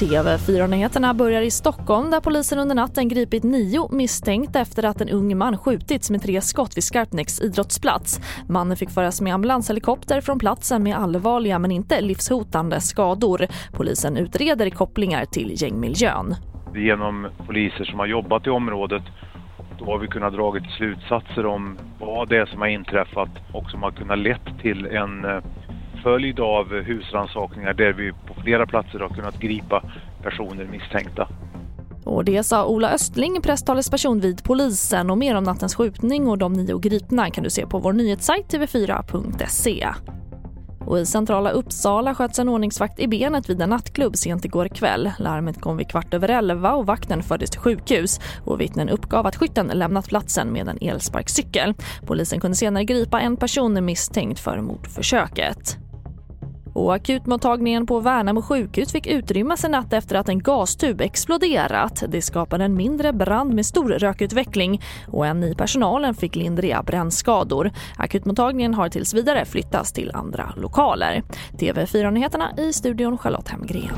TV4-nyheterna börjar i Stockholm där polisen under natten gripit nio misstänkta efter att en ung man skjutits med tre skott vid Skarpnäcks idrottsplats. Mannen fick föras med ambulanshelikopter från platsen med allvarliga men inte livshotande skador. Polisen utreder kopplingar till gängmiljön. Genom poliser som har jobbat i området då har vi kunnat dragit slutsatser om vad det är som har inträffat och som har kunnat lett till en eh, följd av husrannsakningar där vi på flera platser har kunnat gripa personer misstänkta. Och det sa Ola Östling, presstalesperson vid polisen. Och mer om nattens skjutning och de nio gripna kan du se på vår nyhetssajt tv4.se. Och I centrala Uppsala sköts en ordningsvakt i benet vid en nattklubb sent igår kväll. Larmet kom vid kvart över elva och vakten fördes till sjukhus. Och vittnen uppgav att skytten lämnat platsen med en elsparkcykel. Polisen kunde senare gripa en person misstänkt för mordförsöket. Och akutmottagningen på Värnamo sjukhus fick utrymmas en natt efter att en gastub exploderat. Det skapade en mindre brand med stor rökutveckling och en i personalen fick lindriga brännskador. Akutmottagningen har tills vidare flyttats till andra lokaler. TV4-nyheterna i studion Charlotte Hemgren.